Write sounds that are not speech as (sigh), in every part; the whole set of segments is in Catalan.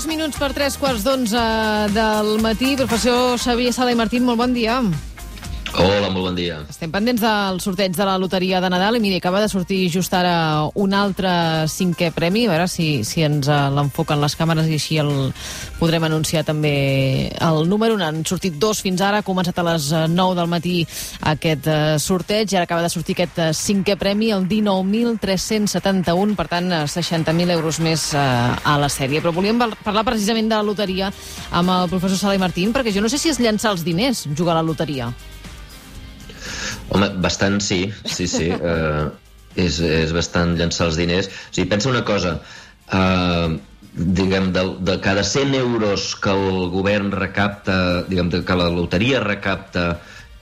Dos minuts per tres quarts d'onze del matí. Professor Xavier Sala i Martín, molt bon dia. Hola, molt bon dia. Estem pendents del sorteig de la loteria de Nadal i miri, acaba de sortir just ara un altre cinquè premi, a veure si, si ens eh, l'enfoquen les càmeres i així el podrem anunciar també el número. Han sortit dos fins ara, ha començat a les 9 del matí aquest uh, sorteig i ara acaba de sortir aquest cinquè premi, el 19.371, per tant, uh, 60.000 euros més a la sèrie. Però volíem parlar precisament de la loteria amb el professor Sala i Martín, perquè jo no sé si és llançar els diners, jugar a la loteria. Home, bastant sí, sí, sí. Uh, (laughs) és, és bastant llançar els diners. O sigui, pensa una cosa, uh, diguem, de, de cada 100 euros que el govern recapta, diguem, que la loteria recapta,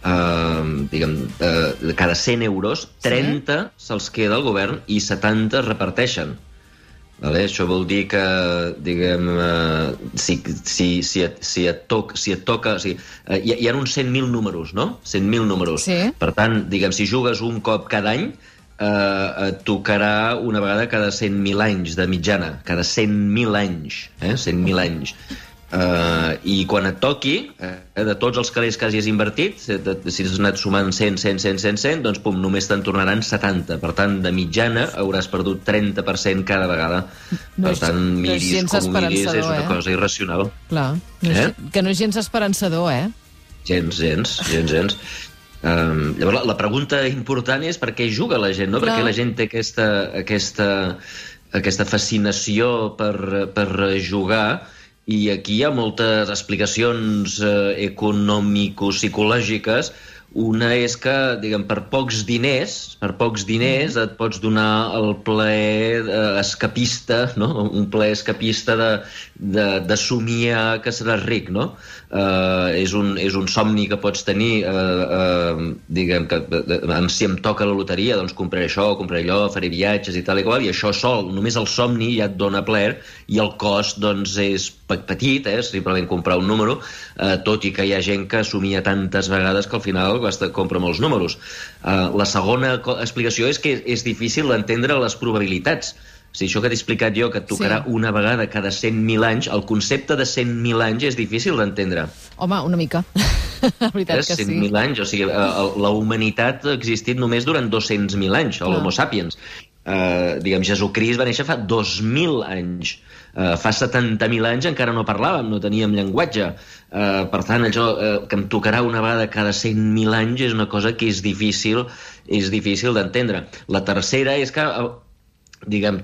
uh, diguem, uh, de cada 100 euros, 30 sí? se'ls queda al govern i 70 es reparteixen. Vale? Això vol dir que, diguem, uh, si, si, si, et, si, et toc, si et toca... O sigui, uh, hi, hi ha uns 100.000 números, no? 100.000 números. Sí. Per tant, diguem, si jugues un cop cada any, eh, et tocarà una vegada cada 100.000 anys de mitjana, cada 100.000 anys, eh? 100.000 anys. Uh, I quan et toqui, eh, de tots els calés que hagis invertit, si has anat sumant 100, 100, 100, 100, 100, doncs pum, només te'n tornaran 70. Per tant, de mitjana hauràs perdut 30% cada vegada. No per és, tant, no és miris gens com miris, és una eh? cosa irracional. Clar, no és, Eh? que no és gens esperançador, eh? Gens, gens, gens, gens. Um, llavors, la, la pregunta important és per què juga la gent, no? Clar. Perquè la gent té aquesta, aquesta, aquesta fascinació per, per jugar i aquí hi ha moltes explicacions eh, econòmico-psicològiques una és que, diguem, per pocs diners, per pocs diners et pots donar el plaer eh, escapista, no? Un plaer escapista de, de, de somiar que seràs ric, no? Eh, és, un, és un somni que pots tenir, eh, eh, diguem, que eh, si em toca la loteria, doncs compraré això, compraré allò, faré viatges i tal i qual, i això sol, només el somni ja et dona plaer, i el cost, doncs, és pe- petit, eh? simplement comprar un número, eh, tot i que hi ha gent que somia tantes vegades que al final basta compra molts números. Uh, la segona explicació és que és difícil d'entendre les probabilitats. O sigui, això que t'he explicat jo, que et tocarà Sí. una vegada cada 100.000 anys, el concepte de 100.000 anys és difícil d'entendre. Home, una mica. (laughs) La veritat Eh? que sí. 100.000 anys, o sigui, la humanitat ha existit només durant 200.000 anys, l'Homo sapiens. Uh, diguem, Jesucrist va néixer fa 2.000 anys. Uh, fa 70.000 anys encara no parlàvem, no teníem llenguatge. Uh, per tant, allò uh, que em tocarà una vegada cada 100.000 anys és una cosa que és difícil és difícil d'entendre. La tercera és que uh, diguem,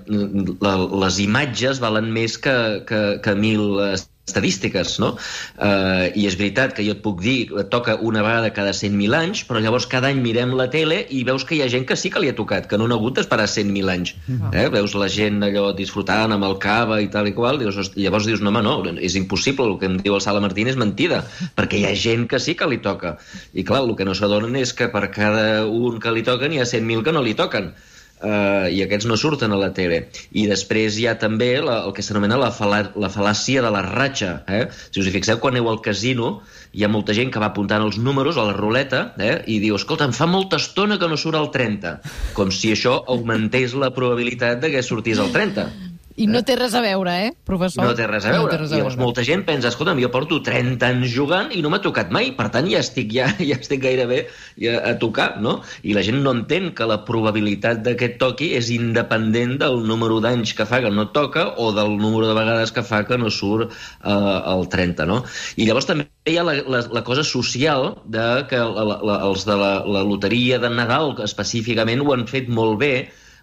les imatges valen més que, que, que mil eh, estadístiques, no? Uh, I és veritat que jo et puc dir, et toca una vegada cada 100.000 anys, però llavors cada any mirem la tele i veus que hi ha gent que sí que li ha tocat, que no han hagut d'esperar 100.000 anys. Eh? Veus la gent allò disfrutant amb el cava i tal i qual, dius, "Hosti", llavors dius, no, home, no, és impossible, el que em diu el Sala Martín és mentida, perquè hi ha gent que sí que li toca. I clar, el que no s'adonen és que per cada un que li toquen hi ha 100.000 que no li toquen uh, i aquests no surten a la tele. I després hi ha també la, el que s'anomena la, fal·la, la fal·làcia de la ratxa. Eh? Si us hi fixeu, quan aneu al casino, hi ha molta gent que va apuntant els números a la ruleta eh? i diu, escolta, em fa molta estona que no surt el 30. Com si això augmentés la probabilitat de que sortís el 30. I no té res a veure, eh, professor? No té res a veure. No res a I llavors veure. molta gent pensa, escolta'm, jo porto 30 anys jugant i no m'ha tocat mai, per tant ja estic, ja, (laughs) ja estic gairebé ja, a tocar, no? I la gent no entén que la probabilitat de que et toqui és independent del número d'anys que fa que no toca o del número de vegades que fa que no surt eh, el 30, no? I llavors també hi ha la, la, la cosa social de que la, la, els de la, la loteria de Nadal específicament ho han fet molt bé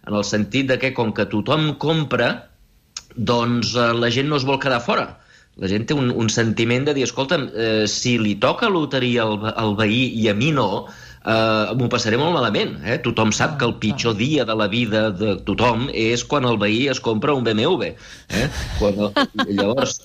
en el sentit de que com que tothom compra doncs eh, la gent no es vol quedar fora. La gent té un, un sentiment de dir, escolta'm, eh, si li toca loteria al, al veí i a mi no, eh, m'ho passaré molt malament. Eh? Tothom sap que el pitjor dia de la vida de tothom és quan el veí es compra un BMW. Eh? Quan el, (laughs) llavors,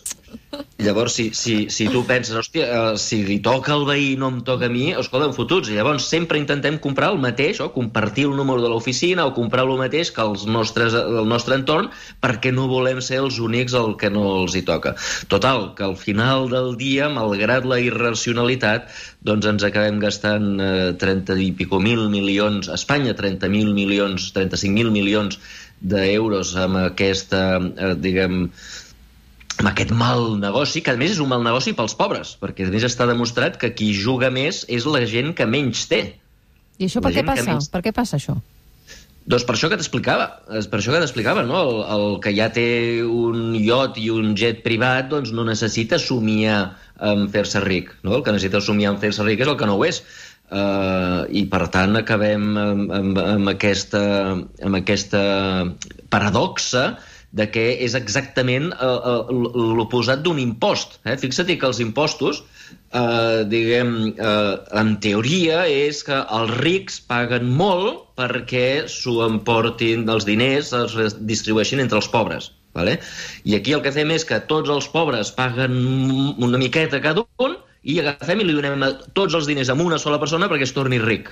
llavors si, si, si tu penses, hòstia, eh, si li toca al veí i no em toca a mi, escolta'm, fotuts. Llavors sempre intentem comprar el mateix, o compartir el número de l'oficina, o comprar el mateix que els nostres, el nostre entorn, perquè no volem ser els únics el que no els hi toca. Total, que al final del dia, malgrat la irracionalitat, doncs ens acabem gastant eh, 30 i pico mil milions, a Espanya 30.000 milions, 35.000 milions d'euros amb aquesta, eh, diguem, amb aquest mal negoci, que a més és un mal negoci pels pobres, perquè a més està demostrat que qui juga més és la gent que menys té. I això per què passa? Menys... Per què passa això? Doncs per això que t'explicava, per això que t'explicava, no? El, el que ja té un iot i un jet privat, doncs no necessita somiar en fer-se ric, no? El que necessita somiar en fer-se ric és el que no ho és. Uh, I per tant acabem amb, amb, amb, aquesta, amb aquesta paradoxa de que és exactament uh, uh, l'oposat d'un impost. Eh? Fixa't que els impostos, uh, diguem, uh, en teoria, és que els rics paguen molt perquè s'ho emportin els diners, es distribueixin entre els pobres. Vale? I aquí el que fem és que tots els pobres paguen una miqueta cada un i agafem i li donem tots els diners a una sola persona perquè es torni ric.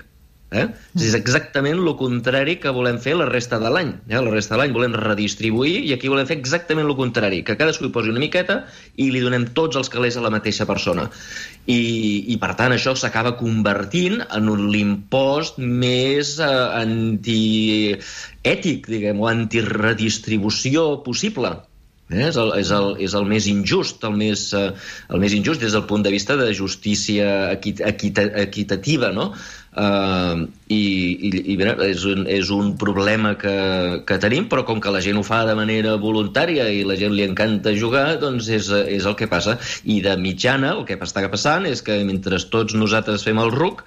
Eh? És exactament el contrari que volem fer la resta de l'any. Eh? La resta de l'any volem redistribuir i aquí volem fer exactament el contrari, que cadascú hi posi una miqueta i li donem tots els calés a la mateixa persona. I, i per tant, això s'acaba convertint en l'impost més eh, antiètic, diguem, o antiredistribució possible. Eh? És, el, és, el, és el més injust, el més, eh, el més injust des del punt de vista de justícia equit, equita, equitativa, no? Uh, i, i, i bé, és, un, és un problema que, que tenim, però com que la gent ho fa de manera voluntària i la gent li encanta jugar, doncs és, és el que passa. I de mitjana, el que està passant és que mentre tots nosaltres fem el RUC,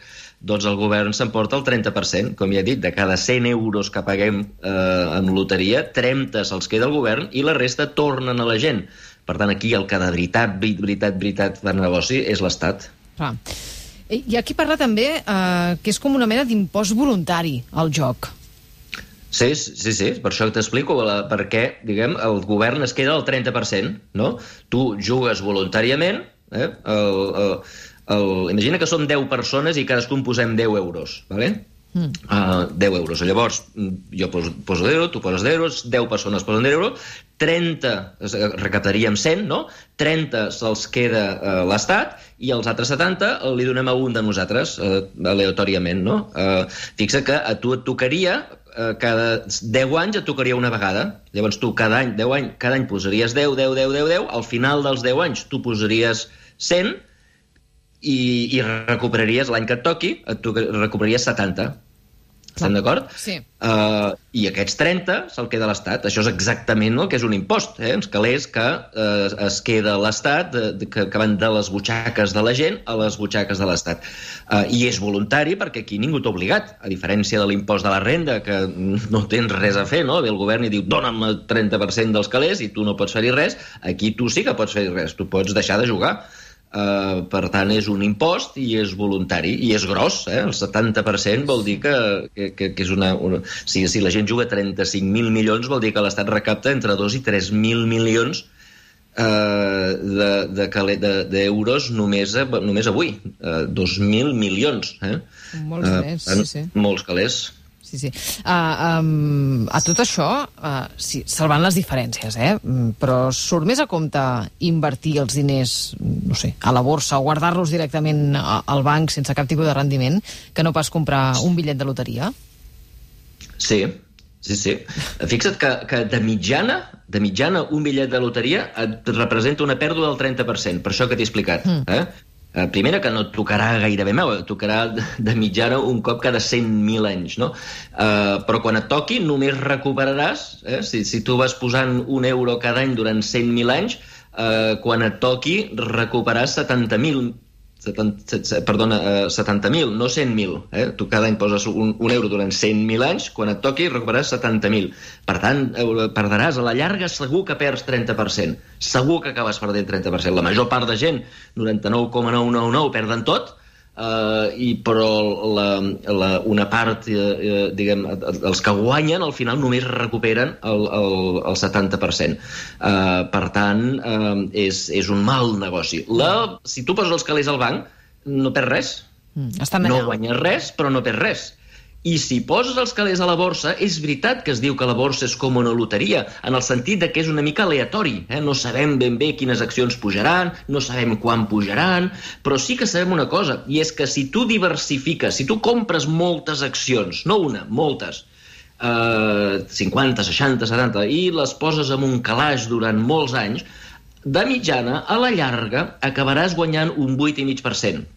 doncs el govern s'emporta el 30%. Com ja he dit, de cada 100 euros que paguem eh, en loteria, 30 se'ls queda el govern i la resta tornen a la gent. Per tant, aquí el que de veritat, veritat, veritat fa negoci és l'Estat. Ah. I aquí parla també eh, que és com una mena d'impost voluntari al joc. Sí, sí, sí, per això t'explico per què, diguem, el govern es queda al 30%, no? Tu jugues voluntàriament, eh? El, el, el, imagina que som 10 persones i cadascun posem 10 euros, ¿vale? Mm. Uh, 10 euros. Llavors, jo poso, poso 10 euros, tu poses 10 euros, 10 persones posen 10 euros, 30, eh, recaptaríem 100, no? 30 se'ls queda uh, l'Estat i els altres 70 li donem a un de nosaltres, uh, aleatòriament, no? Uh, fixa que a tu et tocaria uh, cada 10 anys et tocaria una vegada. Llavors tu cada any, 10 anys, cada any posaries 10, 10, 10, 10, 10, al final dels 10 anys tu posaries 100 i, i recuperaries l'any que et toqui, et recuperaries 70. Estem d'acord? Sí. Uh, I aquests 30 se'l queda l'Estat. Això és exactament el que és un impost. Eh? Els calés que uh, es queda l'Estat, que, que van de les butxaques de la gent a les butxaques de l'Estat. Uh, I és voluntari perquè aquí ningú t'ha obligat, a diferència de l'impost de la renda, que no tens res a fer, no? Ve el govern i diu, dona'm el 30% dels calés i tu no pots fer-hi res. Aquí tu sí que pots fer res, tu pots deixar de jugar. Uh, per tant, és un impost i és voluntari, i és gros, eh? el 70% vol dir que, que, que és una... una si, si la gent juga 35.000 milions, vol dir que l'Estat recapta entre 2 i 3.000 milions uh, d'euros de, de, de només, només avui. Uh, 2.000 milions. Eh? Molts uh, més, sí, sí. Molts calés. Sí, sí. Uh, um, a tot això, uh, sí, salvant les diferències, eh? Mm, però surt més a compte invertir els diners, no sé, a la borsa o guardar-los directament al banc sense cap tipus de rendiment que no pas comprar un bitllet de loteria? Sí, sí, sí. Fixa't que, que de mitjana, de mitjana un bitllet de loteria et representa una pèrdua del 30%, per això que t'he explicat. Mm. Eh? Eh, primera, que no tocarà gairebé meu, tocarà de mitjana un cop cada 100.000 anys, no? Uh, però quan et toqui només recuperaràs, eh? si, si tu vas posant un euro cada any durant 100.000 anys, uh, quan et toqui recuperaràs 70.000 70, perdona, eh, 70.000, no 100.000. Eh? Tu cada any poses un, un euro durant 100.000 anys, quan et toqui recuperaràs 70.000. Per tant, eh, perdràs a la llarga segur que perds 30%. Segur que acabes perdent 30%. La major part de gent, 99,999, perden tot, Uh, i però la, la, una part, eh, uh, diguem, els que guanyen al final només recuperen el, el, el 70%. Uh, per tant, uh, és, és un mal negoci. La, si tu poses els calés al banc, no perds res. Mm, no guanyes res, però no perds res. I si poses els calés a la borsa, és veritat que es diu que la borsa és com una loteria, en el sentit de que és una mica aleatori. Eh? No sabem ben bé quines accions pujaran, no sabem quan pujaran, però sí que sabem una cosa, i és que si tu diversifiques, si tu compres moltes accions, no una, moltes, eh, 50, 60, 70, i les poses en un calaix durant molts anys, de mitjana, a la llarga, acabaràs guanyant un 8,5%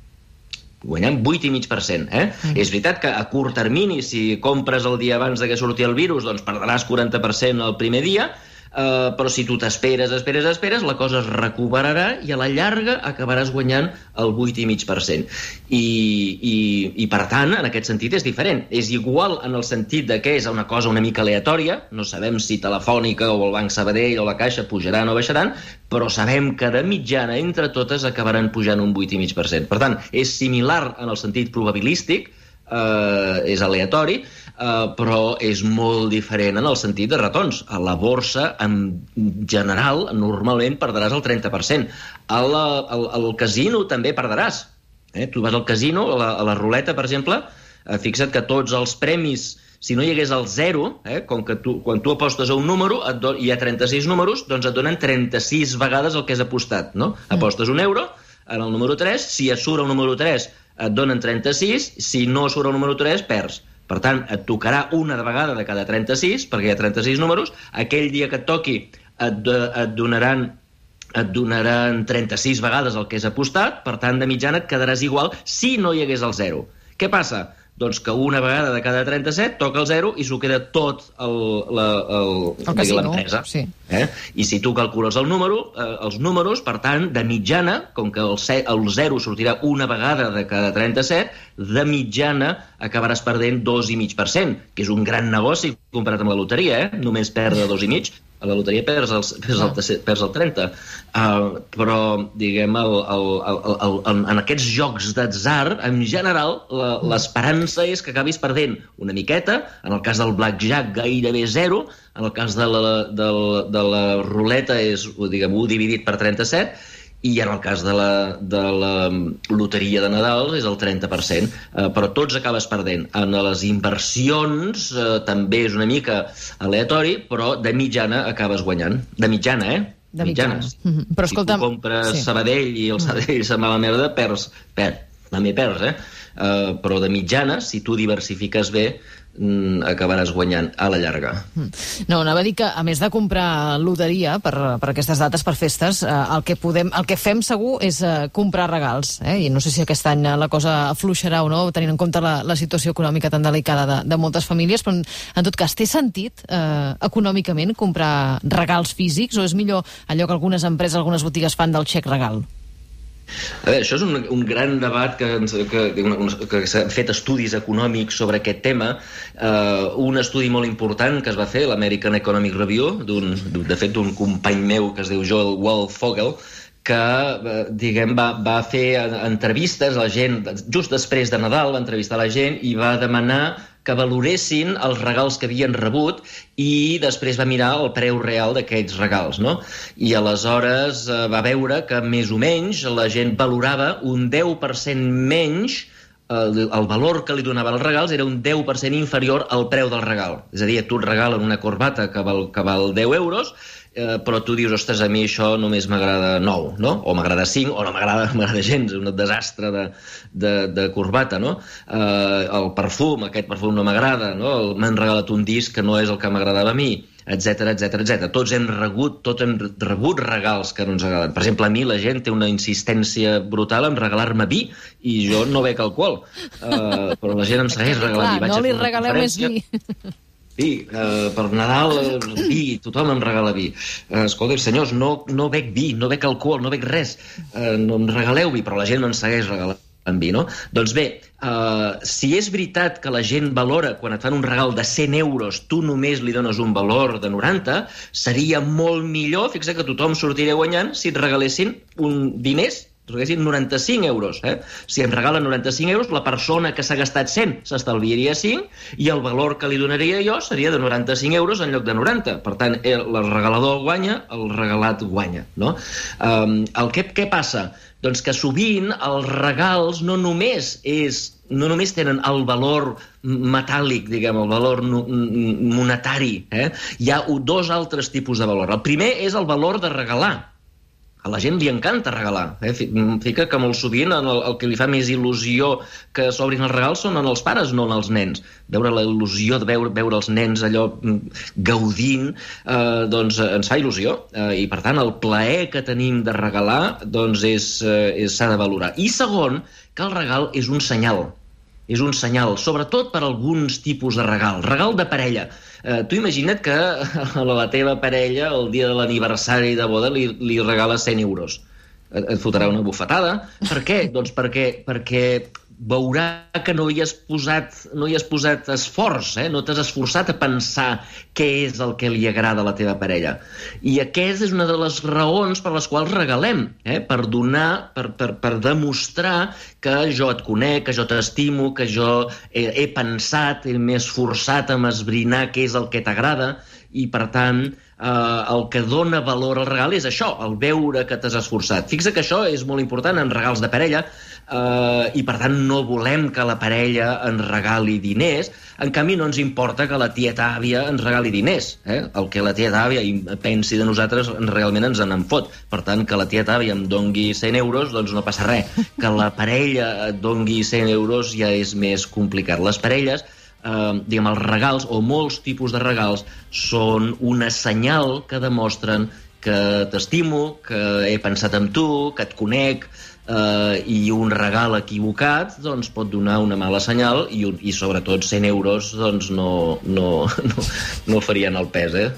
guanyant 8,5%. Eh? Mm. És veritat que a curt termini, si compres el dia abans de que surti el virus, doncs perdràs 40% el primer dia, Uh, però si tu t'esperes, esperes, esperes, la cosa es recuperarà i a la llarga acabaràs guanyant el 8,5%. I, i, I, per tant, en aquest sentit és diferent. És igual en el sentit de que és una cosa una mica aleatòria, no sabem si Telefònica o el Banc Sabadell o la Caixa pujaran o baixaran, però sabem que de mitjana, entre totes, acabaran pujant un 8,5%. Per tant, és similar en el sentit probabilístic, eh, és aleatori, eh, però és molt diferent en el sentit de retorns. A la borsa, en general, normalment perdràs el 30%. Al, al, al casino també perdràs. Eh? Tu vas al casino, a la, a la ruleta, per exemple, eh, fixa't que tots els premis si no hi hagués el 0, eh, com que tu, quan tu apostes a un número, et do, hi ha 36 números, doncs et donen 36 vegades el que has apostat. No? Mm. Apostes un euro, en el número 3, si et surt el número 3 et donen 36, si no surt el número 3, perds. Per tant, et tocarà una de vegada de cada 36, perquè hi ha 36 números. Aquell dia que et toqui et, et donaran et donaran 36 vegades el que és apostat, per tant, de mitjana et quedaràs igual si no hi hagués el 0. Què passa? Doncs que una vegada de cada 37 toca el 0 i s'ho queda tot l'empresa. Sí. Eh? I si tu calcules el número, eh, els números, per tant, de mitjana, com que el, el 0 sortirà una vegada de cada 37, de mitjana acabaràs perdent 2,5%, que és un gran negoci comparat amb la loteria, eh? només perdre 2,5%, a la loteria perds el, perds el, perds el 30. Uh, però, diguem, el, el, el, el, el, en aquests jocs d'atzar, en general, l'esperança és que acabis perdent una miqueta, en el cas del blackjack gairebé zero, en el cas de la, de, la, de la ruleta és, diguem, 1 dividit per 37, i en el cas de la, de la loteria de Nadal és el 30%, eh, però tots acabes perdent. En les inversions eh, també és una mica aleatori, però de mitjana acabes guanyant. De mitjana, eh? De mitjana. Mm -hmm. Però escolta... Si tu compres sí. Sabadell i el Sabadell se'n va a la merda, perds, perds, també perds, eh? Uh, però de mitjana, si tu diversifiques bé, acabaràs guanyant a la llarga. Mm. No, anava a dir que, a més de comprar loteria per, per aquestes dates, per festes, eh, el, que podem, el que fem segur és eh, comprar regals. Eh? I no sé si aquest any la cosa afluixarà o no, tenint en compte la, la situació econòmica tan delicada de, de moltes famílies, però en tot cas, té sentit eh, econòmicament comprar regals físics o és millor allò que algunes empreses, algunes botigues fan del xec regal? A veure, això és un, un gran debat que, que, que, que s'han fet estudis econòmics sobre aquest tema. Uh, un estudi molt important que es va fer, l'American Economic Review, de fet d'un company meu que es diu Joel Waldfogel, que, eh, diguem, va, va fer entrevistes a la gent, just després de Nadal va entrevistar la gent i va demanar que valoressin els regals que havien rebut i després va mirar el preu real d'aquests regals, no? I aleshores eh, va veure que més o menys la gent valorava un 10% menys el, el valor que li donaven els regals era un 10% inferior al preu del regal. És a dir, tu et regalen una corbata que val, que val 10 euros eh, però tu dius, ostres, a mi això només m'agrada 9, no? O m'agrada 5, o no (laughs) m'agrada gens, un desastre de, de, de corbata, no? Eh, el perfum, aquest perfum no m'agrada, no? M'han regalat un disc que no és el que m'agradava a mi, etc etc etc. Tots hem rebut, tots hem rebut regals que no ens agraden. Per exemple, a mi la gent té una insistència brutal en regalar-me vi i jo no bec alcohol. Uh, però la gent em (laughs) segueix regalant vi. no li regaleu més vi. (laughs) vi, eh, per Nadal, eh, vi, tothom em regala vi. Eh, escolta, senyors, no, no bec vi, no bec alcohol, no bec res, eh, no em regaleu vi, però la gent me'n segueix regalant en vi, no? Doncs bé, uh, si és veritat que la gent valora, quan et fan un regal de 100 euros, tu només li dones un valor de 90, seria molt millor, fixa que tothom sortiria guanyant si et regalessin un diners regalessin 95 euros. Eh? Si em regalen 95 euros, la persona que s'ha gastat 100 s'estalviaria 5 i el valor que li donaria jo seria de 95 euros en lloc de 90. Per tant, el, el regalador guanya, el regalat guanya. No? Um, el que, què passa? Doncs que sovint els regals no només és no només tenen el valor metàl·lic, diguem, el valor monetari. Eh? Hi ha dos altres tipus de valor. El primer és el valor de regalar a la gent li encanta regalar. Eh? Fica que molt sovint el, el que li fa més il·lusió que s'obrin els regals són en els pares, no en els nens. Veure la il·lusió de veure, veure els nens allò mm, gaudint, eh, doncs ens fa il·lusió. Eh, I, per tant, el plaer que tenim de regalar doncs eh, s'ha de valorar. I segon, que el regal és un senyal. És un senyal, sobretot per alguns tipus de regal. Regal de parella Eh, tu imagina't que a (laughs) la teva parella el dia de l'aniversari de boda li, li regala 100 euros. Et, fotrà una bufetada. Per què? doncs perquè, perquè veurà que no hi has posat, no hi has posat esforç, eh? no t'has esforçat a pensar què és el que li agrada a la teva parella. I aquesta és una de les raons per les quals regalem, eh? per donar, per, per, per demostrar que jo et conec, que jo t'estimo, que jo he, he pensat, m'he esforçat a esbrinar què és el que t'agrada, i per tant eh, el que dona valor al regal és això, el veure que t'has esforçat. Fixa que això és molt important en regals de parella, eh, i per tant no volem que la parella ens regali diners, en canvi no ens importa que la tieta àvia ens regali diners. Eh? El que la tieta àvia pensi de nosaltres realment ens en fot. Per tant, que la tieta àvia em dongui 100 euros, doncs no passa res. Que la parella et dongui 100 euros ja és més complicat. Les parelles eh, diguem, els regals o molts tipus de regals són una senyal que demostren que t'estimo, que he pensat en tu, que et conec, eh, i un regal equivocat doncs, pot donar una mala senyal i, i sobretot 100 euros doncs, no, no, no, no farien el pes. Eh?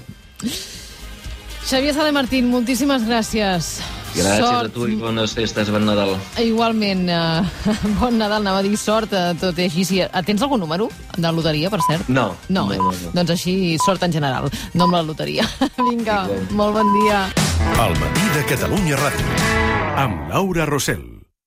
Xavier Sala Martín, moltíssimes gràcies. Gràcies sort. a tu i bones festes, bon Nadal. Igualment, uh, (laughs) bon Nadal, anava a dir sort, uh, tot i així. Si, uh, tens algun número de loteria, per cert? No. No, no, eh? no, no. Doncs així, sort en general, no amb la loteria. (laughs) Vinga, molt bon dia. El matí de Catalunya Ràdio, amb Laura Rossell.